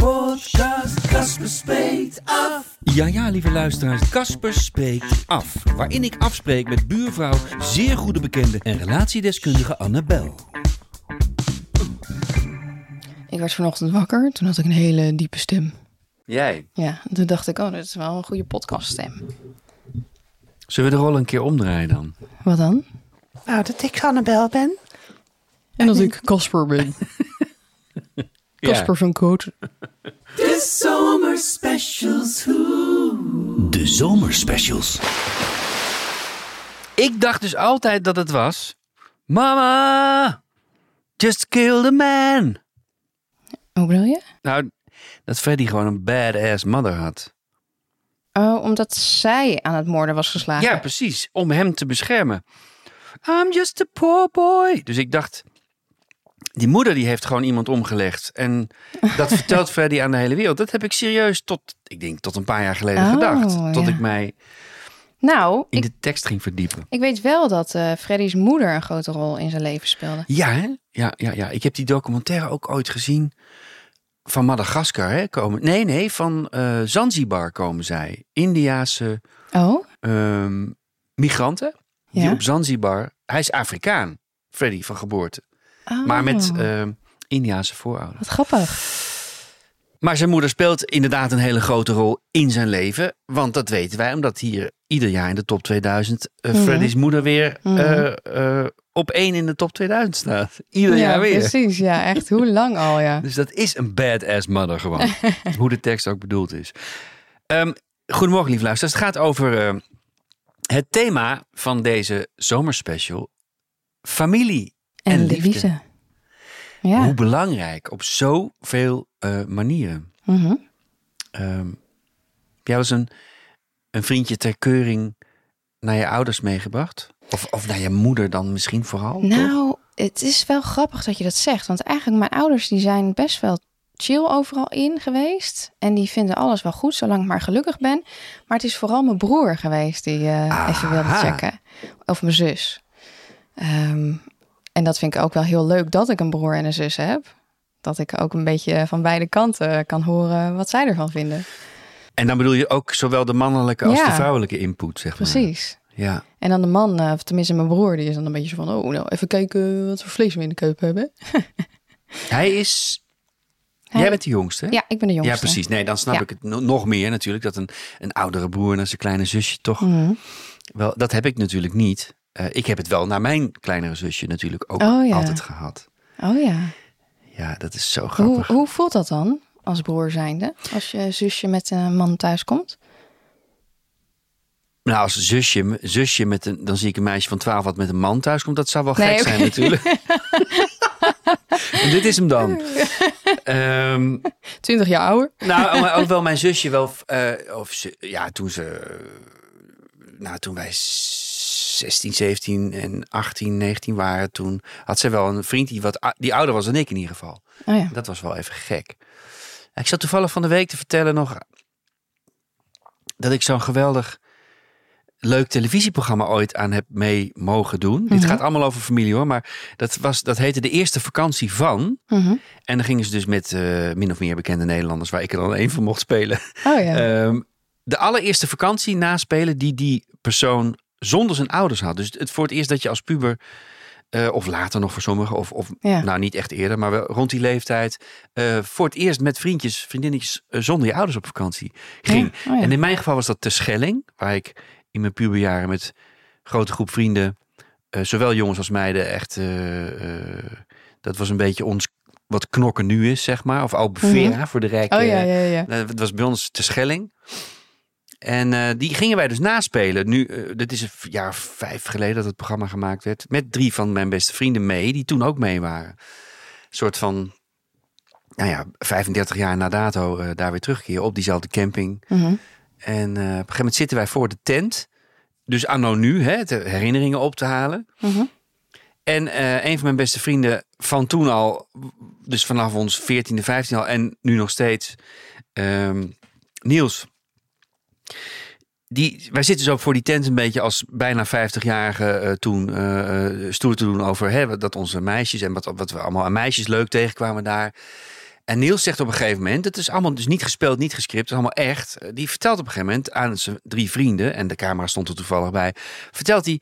Podcast Casper Spreekt Af. Ja, ja, lieve luisteraars, Casper spreekt af. Waarin ik afspreek met buurvrouw, zeer goede bekende en relatiedeskundige Annabel. Ik werd vanochtend wakker, toen had ik een hele diepe stem. Jij? Ja, en toen dacht ik, oh, dat is wel een goede podcaststem. Zullen we de rol een keer omdraaien dan? Wat dan? Nou, dat ik Annabel ben. En dat ik Casper ben. Casper van Koot. De zomerspecials. De zomerspecials. Ik dacht dus altijd dat het was... Mama, just kill the man. Hoe bedoel je? Nou, dat Freddy gewoon een badass mother had. Oh, omdat zij aan het moorden was geslagen. Ja, precies. Om hem te beschermen. I'm just a poor boy. Dus ik dacht, die moeder die heeft gewoon iemand omgelegd. En dat vertelt Freddy aan de hele wereld. Dat heb ik serieus tot, ik denk, tot een paar jaar geleden Oh, gedacht. Tot ja. ik mij Nou, in ik, de tekst ging verdiepen. ik weet wel dat eh Freddy's moeder een grote rol in zijn leven speelde. Ja, hè? Ja, ja, ja. Ik heb die documentaire ook ooit gezien. Van Madagaskar, hè? Komen. Nee, nee, van eh, Zanzibar komen zij. Indiaanse Oh? ehm, migranten. Die Ja? op Zanzibar. Hij is Afrikaan, Freddy van geboorte. Oh, Maar met ehm Indiaanse voorouders. Wat grappig. Maar zijn moeder speelt inderdaad een hele grote rol in zijn leven. Want dat weten wij, omdat hier ieder jaar in de top 2000 eh, Mhm. Freddy's moeder weer Mhm. eh, eh, op één in de top 2000 staat. Ieder ja, jaar weer. precies. Ja, echt. Hoe lang al, ja. Dus dat is een badass mother gewoon. Hoe de tekst ook bedoeld is. Ehm, goedemorgen, lieve luisteraars. Het gaat over het thema van deze zomerspecial. Familie en, En liefde. liefde. Ja. Hoe belangrijk op zoveel eh manieren. Mhm. Ehm, heb jij eens een, een vriendje ter keuring naar je ouders meegebracht? Of, of naar je moeder dan misschien vooral? toch? Nou, het is wel grappig dat je dat zegt. Want eigenlijk mijn ouders die zijn best wel chill overal in geweest. En die vinden alles wel goed, zolang ik maar gelukkig ben. Maar het is vooral mijn broer geweest die eh, even wilde checken. Of mijn zus. Ehm, en dat vind ik ook wel heel leuk dat ik een broer en een zus heb. Dat ik ook een beetje van beide kanten kan horen wat zij ervan vinden. En dan bedoel je ook zowel de mannelijke als Ja. de vrouwelijke input, zeg maar. Precies. Ja. En dan de man, eh, of tenminste mijn broer, die is dan een beetje zo van... oh, nou, even kijken wat voor vlees we in de keuken hebben. Hij is... Jij bent de jongste? Ja, ik ben de jongste. Ja, precies. Nee, dan snap Ja. ik het no- nog meer natuurlijk. Dat een, een oudere broer naar zijn kleine zusje toch... Mhm. Wel, dat heb ik natuurlijk niet. Eh, ik heb het wel naar mijn kleinere zusje natuurlijk ook Oh, ja. altijd gehad. Oh ja. Ja, dat is zo Hoe, grappig. hoe voelt dat dan als broer zijnde? Als je zusje met een man thuis komt? Nou, als zusje, zusje met een, dan zie ik een meisje van 12 wat met een man thuis komt. Dat zou wel Nee, gek zijn natuurlijk. en dit is hem dan. Ehm, 20 jaar ouder? nou, maar ook wel mijn zusje wel. eh, of ze, ja, toen ze. Nou, toen wij 16, 17 en 18, 19 waren, toen had ze wel een vriend die wat die ouder was dan ik in ieder geval. Oh ja. Dat was wel even gek. Ik zat toevallig van de week te vertellen nog dat ik zo'n geweldig leuk televisieprogramma ooit aan heb mee mogen doen. Dit Mhm. gaat allemaal over familie hoor, maar dat, was, dat heette de eerste vakantie van. Mhm. En dan gingen ze dus met eh, min of meer bekende Nederlanders, waar ik er dan één van mocht spelen. Oh ja. Ehm, de allereerste vakantie naspelen die die persoon zonder zijn ouders had. Dus het voor het eerst dat je als puber, eh, of later nog voor sommigen, of, of Ja. nou niet echt eerder, maar wel rond die leeftijd, eh, voor het eerst met vriendjes, vriendinnetjes eh, zonder je ouders op vakantie ging. Ja, oh ja. En in mijn geval was dat de Schelling, waar ik in mijn puberjaren met grote groep vrienden, zowel jongens als meiden, echt, dat was een beetje ons wat knokken nu is, zeg maar. Of Albufeira voor de rijke. oh ja, ja, ja. Het was bij ons te Schelling. En eh, die gingen wij dus naspelen. Nu, eh, dit is een jaar vijf geleden dat het programma gemaakt werd. Met drie van mijn beste vrienden mee, die toen ook mee waren. Een soort van nou ja, 35 jaar na dato eh, daar weer terugkeren op diezelfde camping. Mhm. En op een gegeven moment zitten wij voor de tent. Dus anno nu, hè, de herinneringen op te halen. Mhm. En een van mijn beste vrienden van toen al, dus vanaf ons 14e, 15e al en nu nog steeds, ehm, Niels. Die, wij zitten zo voor die tent een beetje als bijna 50-jarige eh, toen eh, eh, stoer te doen over hè, dat onze meisjes en wat, wat we allemaal aan meisjes leuk tegenkwamen daar. En Niels zegt op een gegeven moment, het is allemaal dus niet gespeeld, niet gescript, het is allemaal echt. Die vertelt op een gegeven moment aan zijn drie vrienden, en de camera stond er toevallig bij, vertelt hij,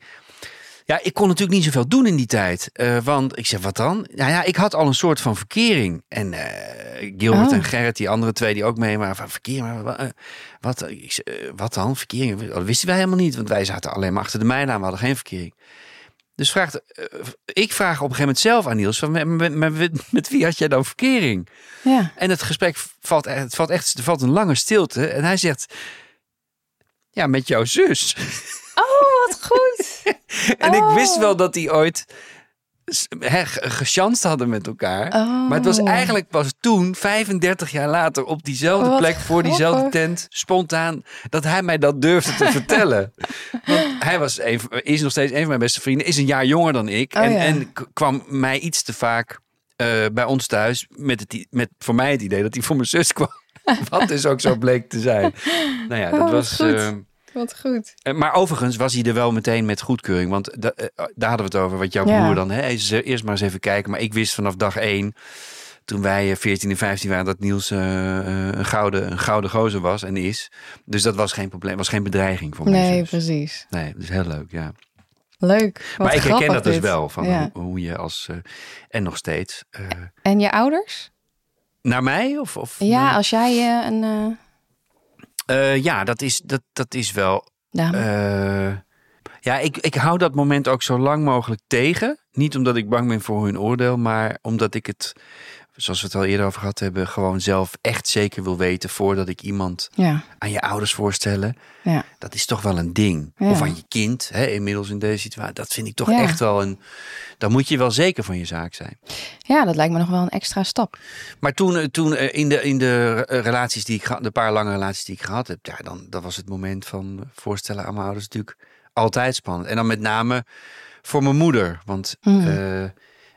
ja, ik kon natuurlijk niet zoveel doen in die tijd. eh, want ik zeg, wat dan? Nou ja, ik had al een soort van verkering. En eh, Gilbert Oh. en Gerrit, die andere twee die ook mee waren, van verkering, maar wat, eh, wat, ik zeg, wat dan? Verkering? Dat wisten wij helemaal niet, want wij zaten alleen maar achter de mijnen aan, we hadden geen verkering. Dus vraagt, ik vraag op een gegeven moment zelf aan Niels, van, met, met, met, met wie had jij dan verkering? Ja. En het gesprek valt, e- het valt echt er valt een lange stilte. En hij zegt, ja, met jouw zus. Oh, wat goed. En ik Oh. wist wel dat die ooit ge- gechanst hadden met elkaar. Oh. Maar het was eigenlijk pas toen, 35 jaar later, op diezelfde plek, voor diezelfde tent, spontaan, dat hij mij dat durfde te vertellen. Want hij was een, is nog steeds een van mijn beste vrienden, is een jaar jonger dan ik. Oh, en, ja. en kwam mij iets te vaak eh, bij ons thuis met, het, met voor mij het idee dat hij voor mijn zus kwam. Wat dus ook zo bleek te zijn. Nou ja, dat Oh, was. goed. Wat goed. eh, Maar overigens was hij er wel meteen met goedkeuring. Want da- eh, daar hadden we het over. Wat jouw Ja. broer dan. Hè, eh, eerst maar eens even kijken. Maar ik wist vanaf dag één. Toen wij eh, 14 en 15 waren. Dat Niels een, gouden, een gouden gozer was en is. Dus dat was geen probleem. Was geen bedreiging voor mij. Nee, precies. Nee, dus heel leuk. Ja. Leuk. Wat maar ik herken dat dus wel. Van Ja. hoe, hoe je als. eh, en nog steeds. eh, En je ouders? naar mij? Of, of Ja, als jij eh, een eh ja, dat is, dat, dat is wel. Eh, ja, ik, ik hou dat moment ook zo lang mogelijk tegen. Niet omdat ik bang ben voor hun oordeel, maar omdat ik het, zoals we het al eerder over gehad hebben, gewoon zelf echt zeker wil weten voordat ik iemand ja, aan je ouders voorstellen. ja. Dat is toch wel een ding. Ja. Of aan je kind, hè, inmiddels in deze situatie. Dat vind ik toch echt wel een. Dan moet je wel zeker van je zaak zijn. ja, dat lijkt me nog wel een extra stap. Maar toen, eh, toen eh, in de, in de eh, relaties die ik gehad, de paar lange relaties die ik gehad heb, ja, dan dat was het moment van voorstellen aan mijn ouders natuurlijk altijd spannend. En dan met name voor mijn moeder. Want eh,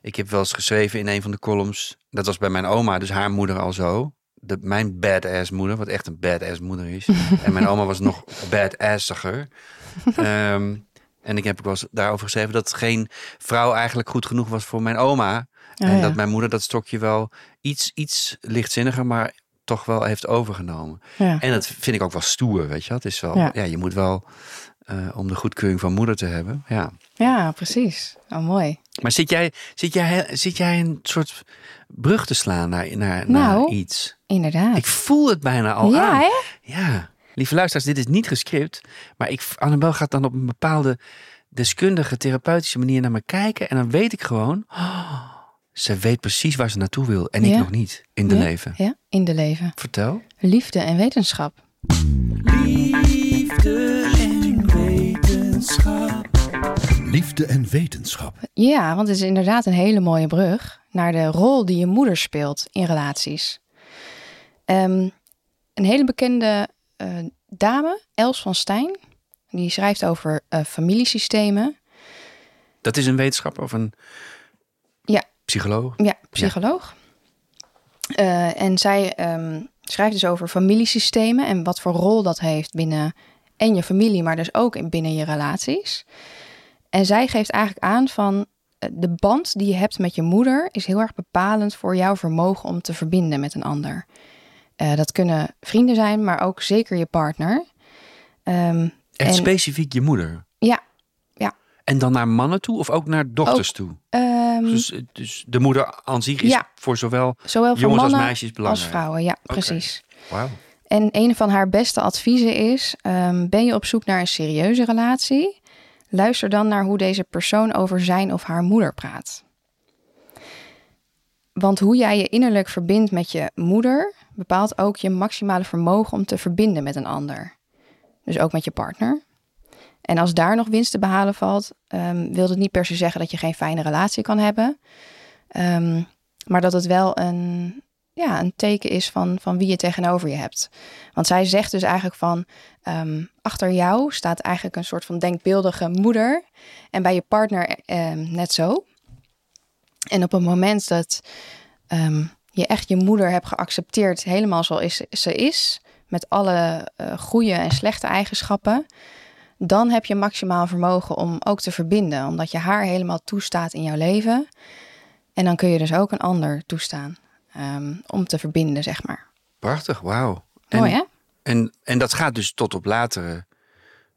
ik heb wel eens geschreven in een van de columns, dat was bij mijn oma, dus haar moeder al zo. De, mijn badass moeder, wat echt een badass moeder is. en mijn oma was nog badassiger. Ehm, en ik heb ook wel eens daarover geschreven dat geen vrouw eigenlijk goed genoeg was voor mijn oma. Oh, en ja. dat mijn moeder dat stokje wel iets, iets lichtzinniger, maar toch wel heeft overgenomen. Ja. En dat vind ik ook wel stoer, weet je. Het is wel, ja, Ja. je moet wel, eh, om de goedkeuring van moeder te hebben, ja. Ja, precies. Oh, mooi. Maar zit jij, zit jij, zit jij een soort brug te slaan naar, naar, Nou, naar iets? Inderdaad. Ik voel het bijna al ja, aan. hè? Ja, lieve luisteraars, dit is niet gescript. Maar ik, Annabel gaat dan op een bepaalde deskundige, therapeutische manier naar me kijken. En dan weet ik gewoon, oh, ze weet precies waar ze naartoe wil. En ik nog niet in de Ja. leven. Ja, in de leven. Vertel. Liefde en wetenschap. Liefde en wetenschap. Ja, want het is inderdaad een hele mooie brug naar de rol die je moeder speelt in relaties. Ehm, een hele bekende eh, dame, Els van Stijn, die schrijft over eh, familiesystemen. Dat is een wetenschapper of een Ja. psycholoog? Ja, psycholoog. Eh, en zij ehm, schrijft dus over familiesystemen en wat voor rol dat heeft binnen en je familie, maar dus ook in binnen je relaties. En zij geeft eigenlijk aan van eh, de band die je hebt met je moeder is heel erg bepalend voor jouw vermogen om te verbinden met een ander. Eh, dat kunnen vrienden zijn, maar ook zeker je partner. Echt En- specifiek je moeder? ja, ja. En dan naar mannen toe of ook naar dochters toe? Ehm, Dus, dus de moeder aan zich is Ja. voor zowel zowel voor jongens als mannen meisjes als belangrijk. vrouwen. Ja, precies. Wauw. En een van haar beste adviezen is: ehm, ben je op zoek naar een serieuze relatie? Luister dan naar hoe deze persoon over zijn of haar moeder praat. Want hoe jij je innerlijk verbindt met je moeder bepaalt ook je maximale vermogen om te verbinden met een ander. Dus ook met je partner. En als daar nog winst te behalen valt, ehm, wil het niet per se zeggen dat je geen fijne relatie kan hebben. Ehm, maar dat het wel een ja, een teken is van, van wie je tegenover je hebt. Want zij zegt dus eigenlijk van, ehm, achter jou staat eigenlijk een soort van denkbeeldige moeder. En bij je partner ehm, net zo. En op het moment dat ehm, je echt je moeder hebt geaccepteerd, helemaal zoals ze is, met alle uh, goede en slechte eigenschappen, dan heb je maximaal vermogen om ook te verbinden, omdat je haar helemaal toestaat in jouw leven. En dan kun je dus ook een ander toestaan um, om te verbinden, zeg maar. Prachtig, wauw. Mooi, hè? En, en dat gaat dus tot op latere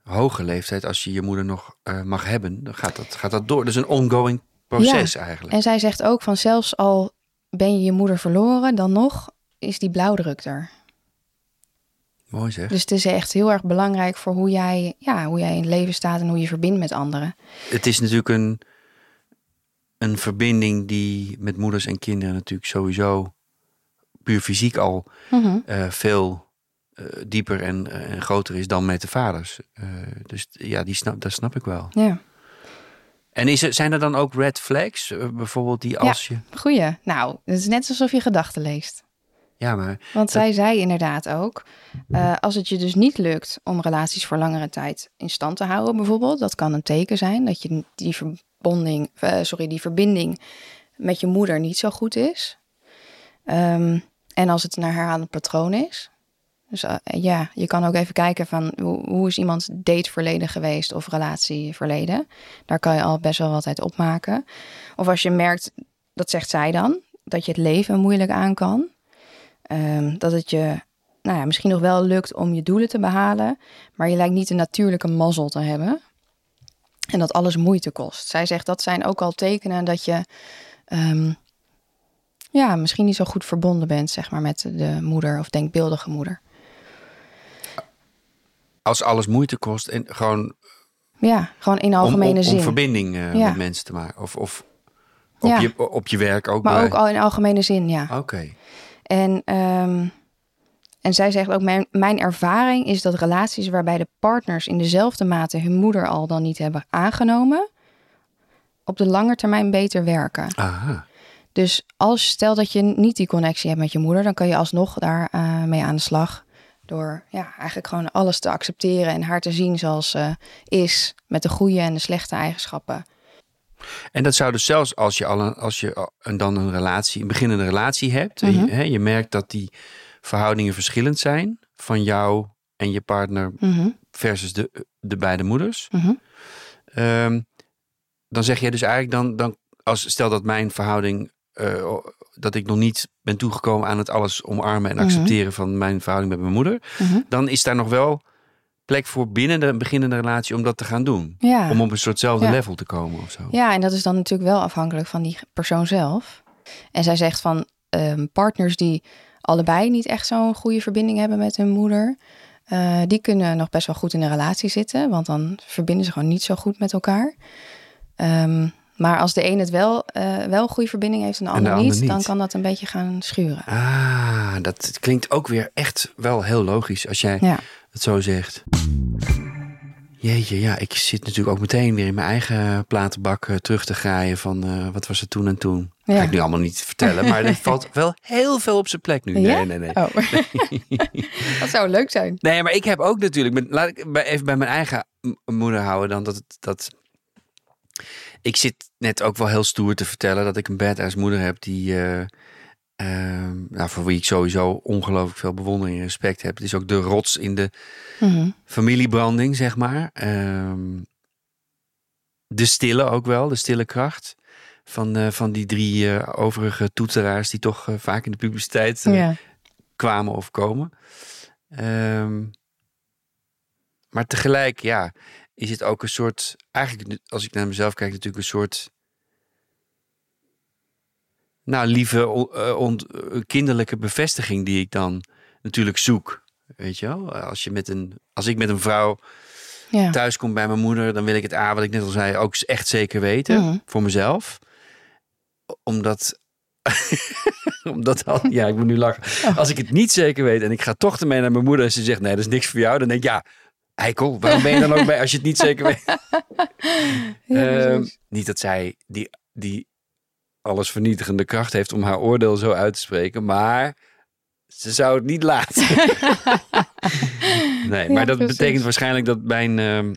hoge leeftijd, als je je moeder nog uh, mag hebben, dan gaat dat, gaat dat door. Dus een ongoing proces ja. eigenlijk. En zij zegt ook van zelfs al ben je je moeder verloren, dan nog is die blauwdruk er. Mooi zeg. Dus het is echt heel erg belangrijk voor hoe jij, ja, hoe jij in het leven staat en hoe je verbindt met anderen. Het is natuurlijk een, een verbinding die met moeders en kinderen natuurlijk sowieso puur fysiek al Mhm. uh, veel uh, dieper en, uh, en, groter is dan met de vaders. dus ja, die snap, dat snap ik wel. Ja. En is er, zijn er dan ook red flags, bijvoorbeeld die als ja, je... Goeie. Nou, het is net alsof je gedachten leest. Ja, maar... Want zij zei inderdaad ook, uh, als het je dus niet lukt om relaties voor langere tijd in stand te houden bijvoorbeeld, dat kan een teken zijn dat je die uh, sorry, die verbinding met je moeder niet zo goed is. Um, en als het een herhalend patroon is. Dus uh, ja, je kan ook even kijken van hoe, hoe is iemands dateverleden geweest of relatieverleden. Daar kan je al best wel wat uit opmaken. Of als je merkt, dat zegt zij dan, dat je het leven moeilijk aan kan. Um, dat het je nou ja, misschien nog wel lukt om je doelen te behalen, maar je lijkt niet een natuurlijke mazzel te hebben. En dat alles moeite kost. Zij zegt dat zijn ook al tekenen dat je um, ja, misschien niet zo goed verbonden bent, zeg maar, met de moeder of denkbeeldige moeder. Als alles moeite kost en gewoon. Ja, gewoon in algemene om, om, zin. Om verbinding uh, ja. met mensen te maken. Of, of op, ja. je, op je werk ook. Maar bij... ook al in algemene zin, ja. Oké. Okay. En, um, en zij zegt ook: mijn, mijn ervaring is dat relaties waarbij de partners in dezelfde mate hun moeder al dan niet hebben aangenomen, op de lange termijn beter werken. Aha. Dus als stel dat je niet die connectie hebt met je moeder, dan kan je alsnog daar uh, mee aan de slag. Door ja, eigenlijk gewoon alles te accepteren en haar te zien zoals ze is, met de goede en de slechte eigenschappen. En dat zou dus zelfs als je al een, als je dan een relatie, een beginnende relatie hebt, Mhm. en je, hè, je merkt dat die verhoudingen verschillend zijn van jou en je partner Mhm. versus de, de beide moeders. Mhm. Ehm, dan zeg jij dus eigenlijk dan, dan als stel dat mijn verhouding uh, dat ik nog niet ben toegekomen aan het alles omarmen en accepteren van mijn verhouding met mijn moeder, Mhm. dan is daar nog wel plek voor binnen de beginnende relatie om dat te gaan doen. Ja. Om op een soortzelfde Ja. level te komen of zo. Ja, en dat is dan natuurlijk wel afhankelijk van die persoon zelf. En zij zegt van um, partners die allebei niet echt zo'n goede verbinding hebben met hun moeder, uh, die kunnen nog best wel goed in een relatie zitten, want dan verbinden ze gewoon niet zo goed met elkaar. Um, maar als de een het wel, uh, wel een goede verbinding heeft en de ander, de ander niet, niet, dan kan dat een beetje gaan schuren. Ah, dat klinkt ook weer echt wel heel logisch als jij ja. het zo zegt. Jeetje, ja, ik zit natuurlijk ook meteen weer in mijn eigen platenbak uh, terug te graaien van uh, wat was er toen en toen. Ja. Ga ik nu allemaal niet vertellen, maar er valt wel heel veel op zijn plek nu. Ja? Nee, nee, nee. Oh. dat zou leuk zijn. Nee, maar ik heb ook natuurlijk, met, laat ik even bij mijn eigen moeder houden dan, dat, dat ik zit net ook wel heel stoer te vertellen dat ik een badass moeder heb die, uh, uh, nou, voor wie ik sowieso ongelooflijk veel bewondering en respect heb. Het is ook de rots in de mm -hmm. familiebranding, zeg maar. Uh, de stille ook wel, de stille kracht van, uh, van die drie uh, overige toeteraars die toch uh, vaak in de publiciteit ja. kwamen of komen. Ehm, maar tegelijk, ja, is het ook een soort, eigenlijk als ik naar mezelf kijk, natuurlijk een soort, nou lieve, on, kinderlijke bevestiging die ik dan natuurlijk zoek. Weet je wel, als, je met een, als ik met een vrouw ja. thuis kom bij mijn moeder, dan wil ik het A, wat ik net al zei, ook echt zeker weten Mhm. voor mezelf. Omdat, omdat ja, ik moet nu lachen. Oh. Als ik het niet zeker weet en ik ga toch ermee naar mijn moeder en ze zegt, nee, dat is niks voor jou, dan denk ik, ja, eikel, waarom ben je dan ook bij als je het niet zeker weet? Ja, Ehm, niet dat zij die, die alles vernietigende kracht heeft om haar oordeel zo uit te spreken. Maar ze zou het niet laten. nee, maar dat precies. betekent waarschijnlijk dat mijn, ehm,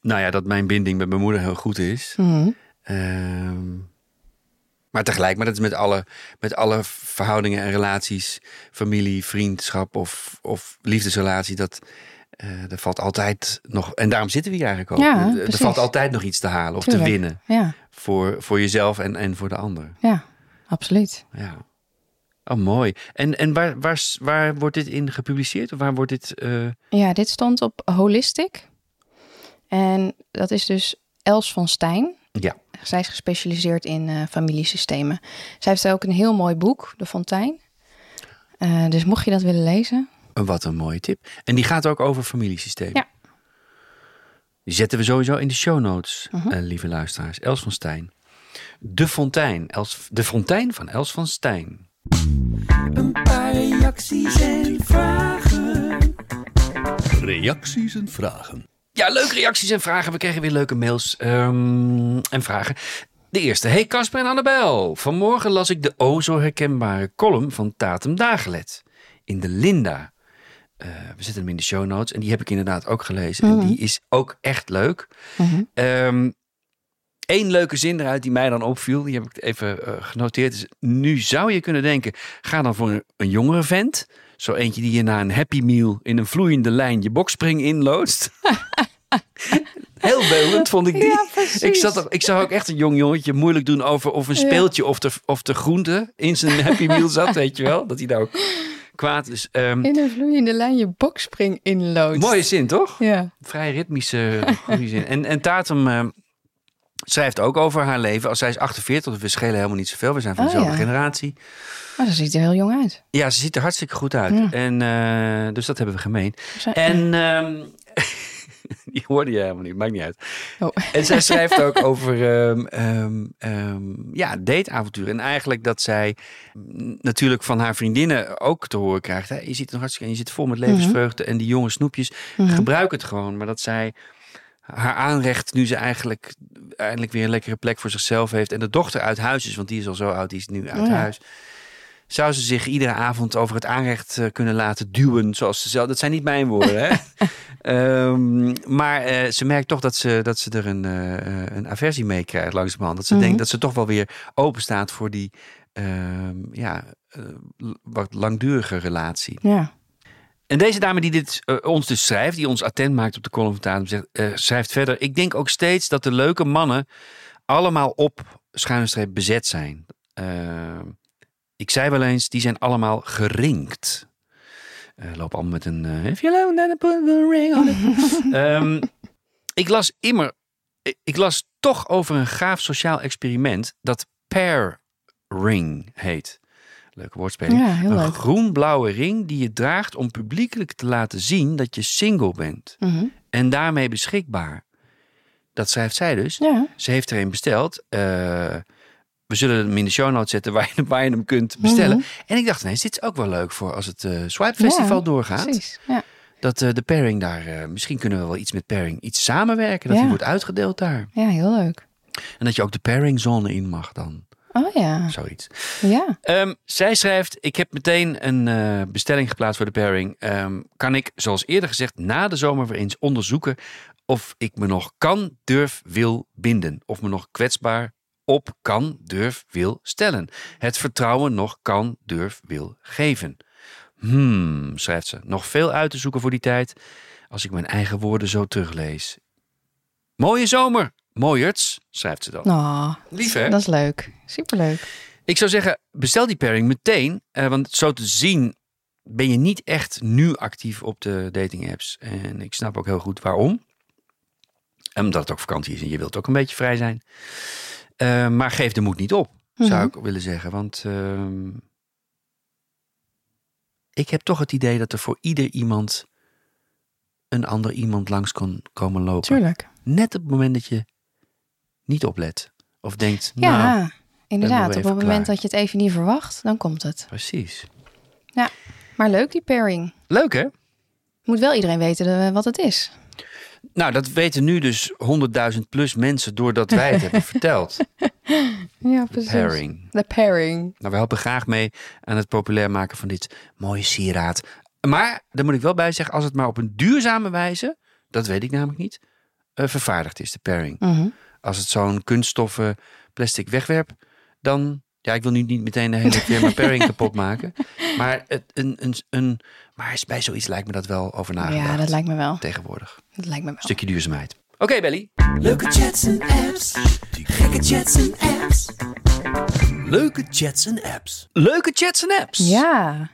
nou ja, dat mijn binding met mijn moeder heel goed is. Mhm. Ehm, maar tegelijk, maar dat is met alle, met alle verhoudingen en relaties, familie, vriendschap of, of liefdesrelatie, dat eh, er valt altijd nog, en daarom zitten we hier eigenlijk ook. Ja, er, valt altijd nog iets te halen of Tuurlijk. te winnen Ja, voor, voor jezelf en, en voor de ander. ja, absoluut. Ja. Oh, mooi. En, en waar, waar, waar wordt dit in gepubliceerd? Of waar wordt dit... eh, Ja, dit stond op Holistic. En dat is dus Els van Stijn. Ja. Zij is gespecialiseerd in eh, familiesystemen. Zij heeft ook een heel mooi boek, De Fontein. Dus mocht je dat willen lezen. Wat een mooie tip. En die gaat ook over familiesystemen. Ja. Die zetten we sowieso in de show notes, Mhm. eh, lieve luisteraars. Els van Stijn. De Fontein. Els, de Fontein van Els van Stijn. Een paar reacties en vragen. Reacties en vragen. Ja, leuke reacties en vragen. We kregen weer leuke mails ehm, en vragen. De eerste. Hey Casper en Annabel. Vanmorgen las ik de o zo herkenbare column van Tatum Dagelet. In de Linda. Eh, we zetten hem in de show notes. En die heb ik inderdaad ook gelezen. En die is ook echt leuk. Eén leuke zin eruit die mij dan opviel. Die heb ik even eh, genoteerd. Is, nu zou je kunnen denken. Ga dan voor een, een jongere vent. Zo eentje die je na een happy meal in een vloeiende lijn je bokspring inloodst. Heel beeldend vond ik die. Ja, ik, zat er, ik zag ook echt een jong jongetje moeilijk doen over of een speeltje of, de, of de groente in zijn happy meal zat. Weet je wel? Dat hij daar ook kwaad. Ehm, In een vloeiende lijn je bokspring inloodst. mooie zin, toch? Ja. Vrij ritmische goede zin. En, en Tatum eh, schrijft ook over haar leven. Als zij is 48, we schelen helemaal niet zoveel. We zijn van Oh, dezelfde ja. generatie. Maar ze ziet er heel jong uit. Ja, ze ziet er hartstikke goed uit. Ja. En, eh, dus dat hebben we gemeen. En ehm, die hoorde je helemaal niet, maakt niet uit. Oh. En zij schrijft ook over ehm, ja, dateavonturen. En eigenlijk dat zij mm, natuurlijk van haar vriendinnen ook te horen krijgt. Hè? Je ziet nog hartstikke en je zit vol met levensvreugde. En die jonge snoepjes, gebruik het gewoon. Maar dat zij haar aanrecht, nu ze eigenlijk eindelijk weer een lekkere plek voor zichzelf heeft. En de dochter uit huis is, want die is al zo oud, die is nu uit Oh ja. huis. Zou ze zich iedere avond over het aanrecht eh, kunnen laten duwen, zoals ze zelf. Dat zijn niet mijn woorden, hè? Ehm, maar eh, ze merkt toch dat ze, dat ze er een, eh, een aversie mee krijgt langzamerhand. Dat ze Mhm. denkt dat ze toch wel weer open staat voor die ehm, ja, wat langdurige relatie. Ja. En deze dame die dit ons dus schrijft, die ons attent maakt op de column van zegt, eh, schrijft verder. Ik denk ook steeds dat de leuke mannen allemaal op schuine streep bezet zijn. Ehm, ik zei wel eens, die zijn allemaal gerinkt. Eh lopen allemaal met een... eh, If you love, then I put a ring on it. Ehm, ik las immer... ik- las toch over een gaaf sociaal experiment dat pair ring heet. Leuke woordspeling. Ja, heel een leuk. groen-blauwe ring die je draagt om publiekelijk te laten zien dat je single bent. Mhm. En daarmee beschikbaar. Dat schrijft zij dus. Ja. Ze heeft er een besteld. Eh, we zullen hem in de show notes zetten waar je, waar je hem kunt bestellen. Mhm. En ik dacht ineens, dit is ook wel leuk voor als het eh Swipe Festival Ja, doorgaat. Precies. Ja. Dat eh, de pairing daar, eh, misschien kunnen we wel iets met pairing, iets samenwerken. Dat Ja. die wordt uitgedeeld daar. ja, heel leuk. En dat je ook de pairing zone in mag dan. Oh ja. Zoiets. Ja. Ehm, zij schrijft: Ik heb meteen een bestelling geplaatst voor de pairing. Ehm, kan ik, zoals eerder gezegd, na de zomer weer eens onderzoeken of ik me nog kan, durf, wil binden. Of me nog kwetsbaar op kan, durf, wil stellen. Het vertrouwen nog kan, durf, wil geven. Hmm, schrijft ze. Nog veel uit te zoeken voor die tijd. Als ik mijn eigen woorden zo teruglees. Mooie zomer, mooierts, schrijft ze dan. Nou, Lief hè? dat is leuk. Superleuk. Ik zou zeggen, bestel die pairing meteen. eh, want zo te zien ben je niet echt nu actief op de dating apps. En ik snap ook heel goed waarom. En Omdat het ook vakantie is en je wilt ook een beetje vrij zijn. Eh, maar geef de moed niet op, zou ik willen zeggen. Want ehm, ik heb toch het idee dat er voor ieder iemand een ander iemand langs kan komen lopen. Tuurlijk. Net op het moment dat je niet oplet. Of denkt, Ja, nou, inderdaad. Op het moment klaar. dat je het even niet verwacht, dan komt het. precies. Maar leuk die pairing. Leuk hè? Moet wel iedereen weten eh, wat het is. Nou, dat weten nu dus 100.000 plus mensen doordat wij het hebben verteld. Ja, precies. Pairing. De pairing. Nou, we helpen graag mee aan het populair maken van dit mooie sieraad. Maar, daar moet ik wel bij zeggen, als het maar op een duurzame wijze, dat weet ik namelijk niet, eh, vervaardigd is, de pairing. Mhm. Als het zo'n kunststoffen plastic wegwerp, dan, ja, ik wil nu niet meteen de hele firma pairing kapot maken. Maar, het, een, een, een, maar bij zoiets lijkt me dat wel over nagedacht. Ja, dat lijkt me wel. Tegenwoordig. Dat lijkt me wel. Stukje duurzaamheid. Oké, Belly. Leuke chats en apps. Gekke chats en apps. Leuke chats en apps. Leuke chats en apps. Ja.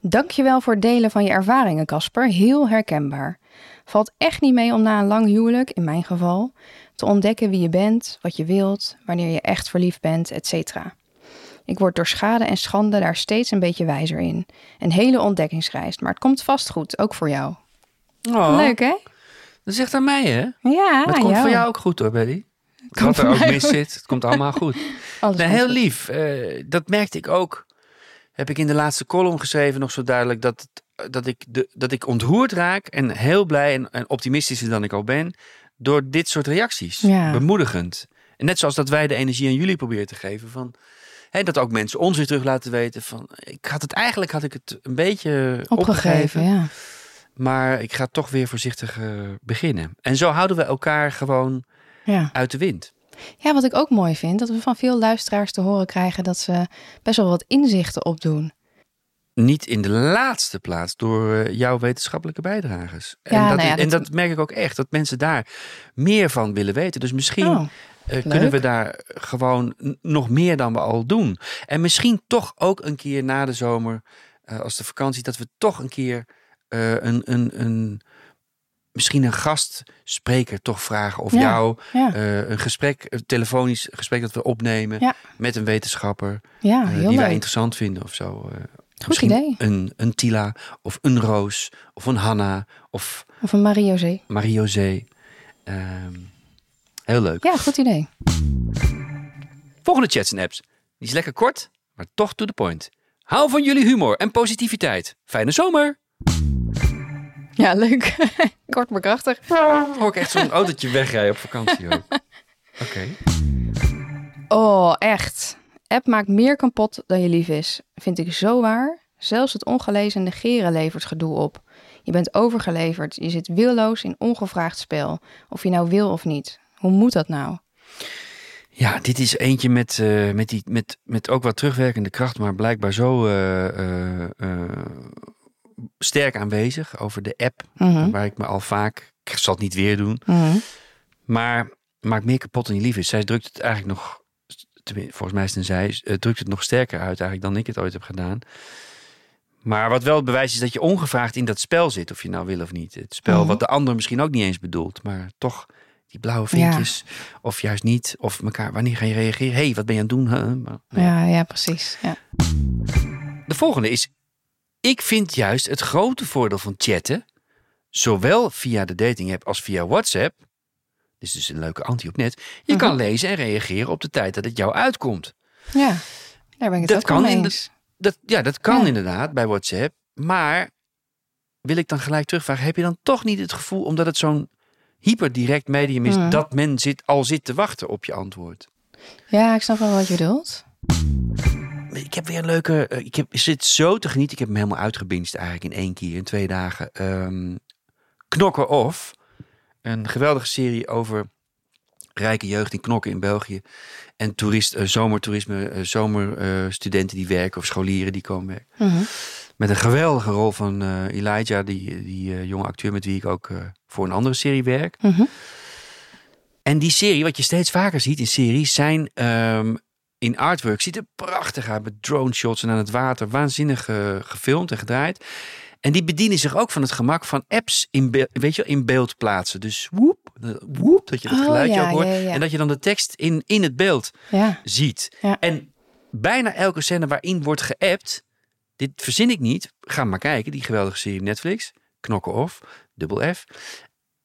Dankjewel voor het delen van je ervaringen, Casper. Heel herkenbaar. Valt echt niet mee om na een lang huwelijk, in mijn geval, te ontdekken wie je bent, wat je wilt, wanneer je echt verliefd bent, etc. Ik word door schade en schande daar steeds een beetje wijzer in. Een hele ontdekkingsreis, maar het komt vast goed, ook voor jou. Oh, Leuk, hè? Dat zegt aan mij, hè? Ja, het komt voor jou ook goed hoor, Betty. Wat er ook mis goed. zit, het komt allemaal goed. Alles heel goed. lief. Eh, dat merkte ik ook. Heb ik in de laatste column geschreven nog zo duidelijk dat, dat, ik, de, dat ik ontroerd raak en heel blij en, en optimistischer dan ik al ben door dit soort reacties. Ja. Bemoedigend. En net zoals dat wij de energie aan jullie proberen te geven van hè, dat ook mensen ons weer terug laten weten van ik had het eigenlijk had ik het een beetje opgegeven, Opgegeven, ja. maar ik ga toch weer voorzichtig eh, beginnen. En zo houden we elkaar gewoon ja. uit de wind. Ja, wat ik ook mooi vind, dat we van veel luisteraars te horen krijgen dat ze best wel wat inzichten opdoen. niet in de laatste plaats door eh, jouw wetenschappelijke. Ja, en, dat, nou ja, en dat- dat merk ik ook echt, dat mensen daar meer van willen weten. Dus misschien Oh, eh, kunnen we daar gewoon nog meer dan we al doen. En misschien toch ook een keer na de zomer, eh, als de vakantie, dat we toch een keer eh, een, een, een, misschien een gastspreker toch vragen of Ja, jou ja. een gesprek, een telefonisch gesprek dat we opnemen Ja. met een wetenschapper die wij interessant vinden of zo. Goed Misschien idee. Een, een Tila of een Roos of een Hanna of Of een Marie-José. Marie-José. Ehm, heel leuk. Ja, goed idee. Volgende chats en apps. Die is lekker kort, maar toch to the point. Hou van jullie humor en positiviteit. Fijne zomer. Ja, leuk. Kort maar krachtig. Hoor ik echt zo'n autootje wegrijden op vakantie ook. Oké. Oh, echt. App maakt meer kapot dan je lief is. Vind ik zo waar. Zelfs het ongelezen negeren levert gedoe op. Je bent overgeleverd. Je zit willoos in ongevraagd spel. Of je nou wil of niet. Hoe moet dat nou? Ja, dit is eentje met, eh, met, die, met, met ook wat terugwerkende kracht, maar blijkbaar zo eh, eh, sterk aanwezig over de app. Mhm. Waar ik me al vaak, ik zal het niet weer doen, Mhm. maar maakt meer kapot dan je lief is. Zij drukt het eigenlijk nog, volgens mij is het een zij, drukt het nog sterker uit eigenlijk dan ik het ooit heb gedaan. Maar wat wel het bewijs is dat je ongevraagd in dat spel zit, of je nou wil of niet. Het spel Mhm. wat de ander misschien ook niet eens bedoelt, maar toch die blauwe vinkjes, of juist niet, of elkaar, wanneer ga je reageren? hey, wat ben je aan het doen? Huh? Maar, nee. Ja, ja, precies. Ja. De volgende is, ik vind juist het grote voordeel van chatten, zowel via de dating app als via WhatsApp, dit is dus een leuke anti op net, je Mhm. kan lezen en reageren op de tijd dat het jou uitkomt. ja, daar ben ik het Dat ook kan mee eens. Dat, ja, dat kan Ja. inderdaad bij WhatsApp, maar wil ik dan gelijk terugvragen, heb je dan toch niet het gevoel, omdat het zo'n hyperdirect medium is, dat men zit, al zit te wachten op je antwoord? Ja, ik snap wel wat je bedoelt. Ik heb weer een leuke. eh, Ik heb, zit zo te genieten. Ik heb hem helemaal uitgebinged eigenlijk in één keer, in twee dagen. Ehm Knokken Off. Een geweldige serie over rijke jeugd in Knokken in België. En toerist, eh, zomertoerisme, eh, zomerstudenten die werken of scholieren die komen werken. Mhm. Met een geweldige rol van Elijah, die, die jonge acteur met wie ik ook voor een andere serie werk. Mhm. En die serie, wat je steeds vaker ziet in series, zijn ehm, in artwork. Ziet er prachtig uit met drone shots en aan het water. Waanzinnig eh, gefilmd en gedraaid. En die bedienen zich ook van het gemak van apps in, weet je, in beeld plaatsen. Dus woep, woep, dat je dat Oh, geluidje ja, ook hoort. ja, ja. En dat je dan de tekst in, in het beeld ziet. En bijna elke scène waarin wordt geappt, dit verzin ik niet, ga maar kijken, die geweldige serie Netflix, Knokken Off, dubbel F.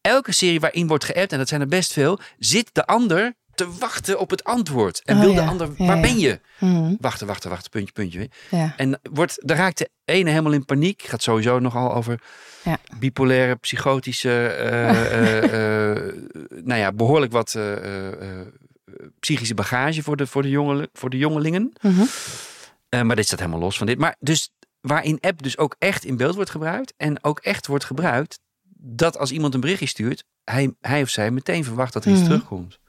Elke serie waarin wordt geappt, en dat zijn er best veel, zit de ander te wachten op het antwoord. En Oh, wil de ja. ander, waar ja. ben je? Mhm. Wachten, wachten, wachten, puntje, puntje. ja. En wordt, dan raakt de ene helemaal in paniek. Gaat sowieso nogal over Ja. bipolaire, psychotische, eh, eh, eh, nou ja, behoorlijk wat psychische bagage voor de, voor de, voor de jongelingen. Mhm. Maar dit staat helemaal los van dit. Maar dus waarin app dus ook echt in beeld wordt gebruikt. En ook echt wordt gebruikt dat als iemand een berichtje stuurt, hij, hij of zij meteen verwacht dat er iets Mhm. terugkomt.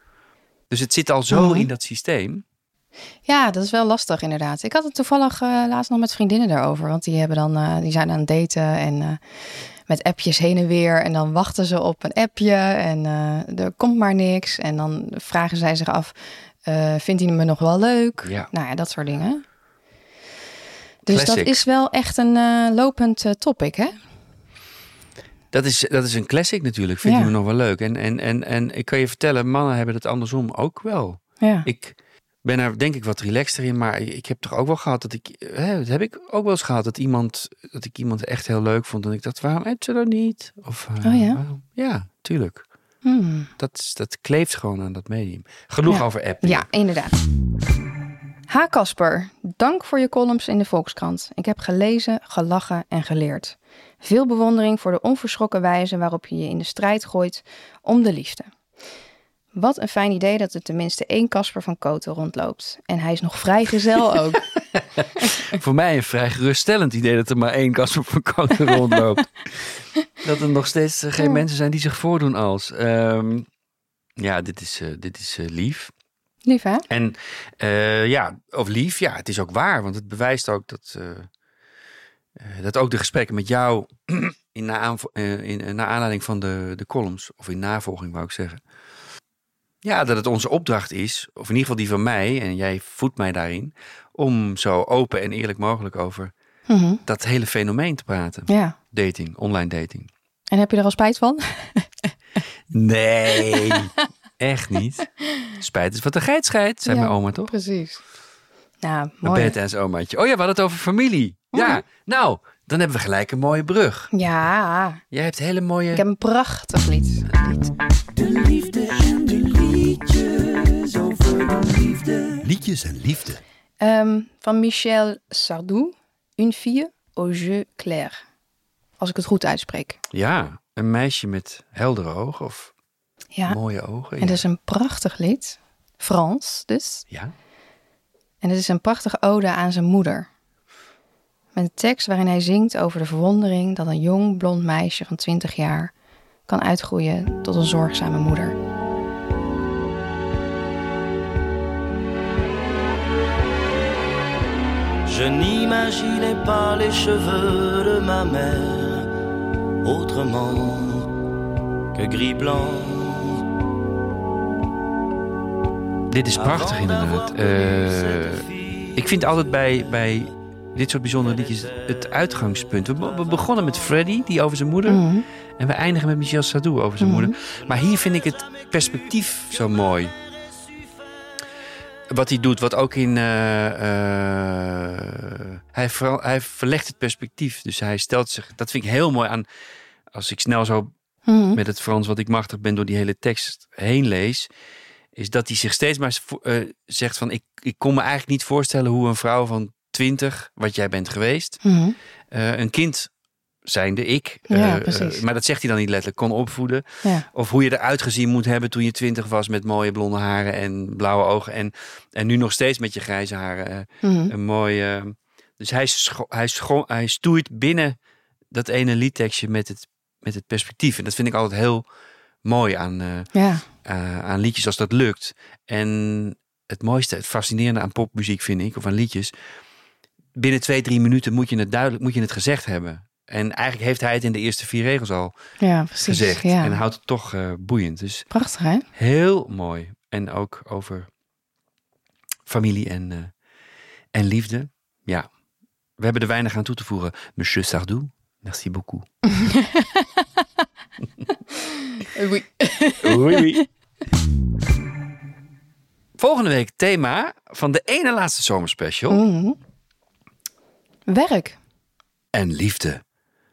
Dus het zit al zo Mhm. in dat systeem. Ja, dat is wel lastig inderdaad. Ik had het toevallig eh, laatst nog met vriendinnen daarover. Want die, hebben dan, eh, die zijn aan het daten en eh, met appjes heen en weer. En dan wachten ze op een appje en er komt maar niks. En dan vragen zij zich af, vindt hij me nog wel leuk? Ja. Nou ja, dat soort dingen. Dus Classic. dat is wel echt een lopend topic, hè? Dat is, dat is een classic natuurlijk. Vind Ja. je me nog wel leuk. En, en, en, en ik kan je vertellen, mannen hebben het andersom ook wel. Ja. Ik ben er denk ik wat relaxter in, maar ik heb toch ook wel gehad dat ik, hè, dat heb ik ook wel eens gehad, dat iemand, dat ik iemand echt heel leuk vond en ik dacht, waarom heb ze dat niet? Of, eh, Oh ja? waarom- ja, tuurlijk. Hmm. Dat, dat kleeft gewoon aan dat medium. Genoeg Ja. over app. Ja, inderdaad. Ha Casper, dank voor je columns in de Volkskrant. Ik heb gelezen, gelachen en geleerd. Veel bewondering voor de onverschrokken wijze waarop je je in de strijd gooit om de liefde. Wat een fijn idee dat er tenminste één Casper van Koten rondloopt. En hij is nog vrijgezel ook. Voor mij een vrij geruststellend idee dat er maar één Casper van Koten rondloopt. dat er nog steeds eh, geen Ja. mensen zijn die zich voordoen als. ehm, ja, dit is, eh, dit is eh, lief. Lief hè? En eh, ja, of lief, ja, het is ook waar. Want het bewijst ook dat, eh, eh, dat ook de gesprekken met jou in, na in, naar aanleiding van de, de columns, of in navolging wou ik zeggen. Ja, dat het onze opdracht is, of in ieder geval die van mij, en jij voedt mij daarin, om zo open en eerlijk mogelijk over Mhm. dat hele fenomeen te praten. Ja. Dating, online dating. En heb je er al spijt van? Nee, echt niet. Spijt is wat de geit scheidt, zei Ja. mijn oma toch? Precies. Nou, Een mooi. badass omaatje. Oh ja, we hadden het over familie. Ja, nou, dan hebben we gelijk een mooie brug. Ja, Jij hebt hele mooie... ik heb een prachtig lied. De liefde en de liedjes over de liefde. Liedjes en liefde. Ehm, van Michel Sardou, Une fille aux yeux clairs. Als ik het goed uitspreek. Ja, een meisje met heldere ogen of Ja, mooie ogen. en Ja. dat is een prachtig lied. Frans dus. ja. En het is een prachtige ode aan zijn moeder. Met een tekst waarin hij zingt over de verwondering dat een jong blond meisje van 20 jaar kan uitgroeien tot een zorgzame moeder. Je n'imaginais pas les cheveux de ma mère autrement que gris-blanc. Dit is prachtig inderdaad. Eh, ik vind altijd bij, bij dit soort bijzondere liedjes het uitgangspunt. We, be- we begonnen met Freddy, die over zijn moeder. Mhm. En we eindigen met Michel Sardou over zijn Mhm. moeder. Maar hier vind ik het perspectief zo mooi. Wat hij doet, wat ook in. eh, eh, hij, ver- hij verlegt het perspectief. Dus hij stelt zich. Dat vind ik heel mooi aan. Als ik snel zo Mhm. met het Frans, wat ik machtig ben, door die hele tekst heen lees. Is dat hij zich steeds maar eh, zegt: van ik, ik kon me eigenlijk niet voorstellen hoe een vrouw van 20, wat jij bent geweest, Mhm. eh, een kind zijnde ik. Ja, eh, maar dat zegt hij dan niet letterlijk, kon opvoeden. Ja. Of hoe je eruit gezien moet hebben toen je twintig was met mooie blonde haren en blauwe ogen. En, en nu nog steeds met je grijze haren. Mhm. een mooie. dus hij, hij, hij stoeit binnen dat ene liedtekstje met het, met het perspectief. En dat vind ik altijd heel mooi aan, Ja. Eh, aan liedjes als dat lukt. En het mooiste, het fascinerende aan popmuziek vind ik, of aan liedjes. Binnen twee, drie minuten moet je het duidelijk, moet je het gezegd hebben. En eigenlijk heeft hij het in de eerste vier regels al ja, precies. gezegd. Ja. En houdt het toch eh, boeiend. Dus Prachtig hè? heel mooi. En ook over familie en, eh, en liefde. Ja, we hebben er weinig aan toe te voegen. Monsieur Sardou, merci beaucoup. Oui. Oei, oei. Volgende week thema van de ene laatste zomerspecial. Mhm. Werk. En liefde.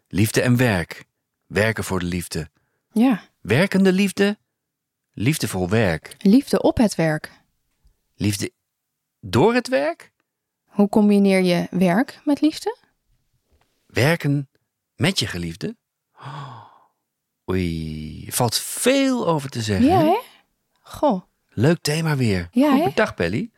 Liefde en werk. Werken voor de liefde. Ja. Werkende liefde. Liefdevol werk. Liefde op het werk. Liefde door het werk. Hoe combineer je werk met liefde? Werken met je geliefde. Oei, valt veel over te zeggen. Ja, hè? Goh. Leuk thema weer. Ja, Goed bedacht, Belly.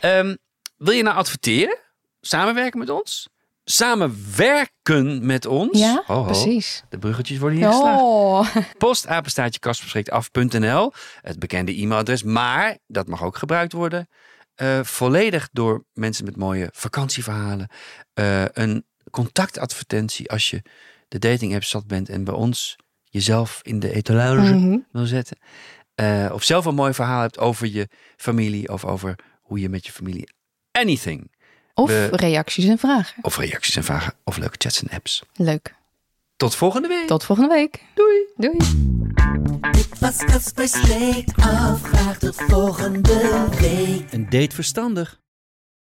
Ehm, wil je nou adverteren? Samenwerken met ons? Samenwerken met ons? Ja, Ho, ho. precies. De bruggetjes worden hier geslagen. Oh. Het bekende e-mailadres. Maar, dat mag ook gebruikt worden. eh, volledig door mensen met mooie vakantieverhalen. Eh, een contactadvertentie als je de dating app zat bent en bij ons jezelf in de etalage Mhm. wil zetten. Eh, of zelf een mooi verhaal hebt over je familie of over hoe je met je familie anything. Of We- reacties en vragen. Of reacties en vragen of leuke chats en apps. Leuk. Tot volgende week. Tot volgende week. Doei. Doei. Dit was Caspers Week af. Graag tot volgende week. Een date verstandig.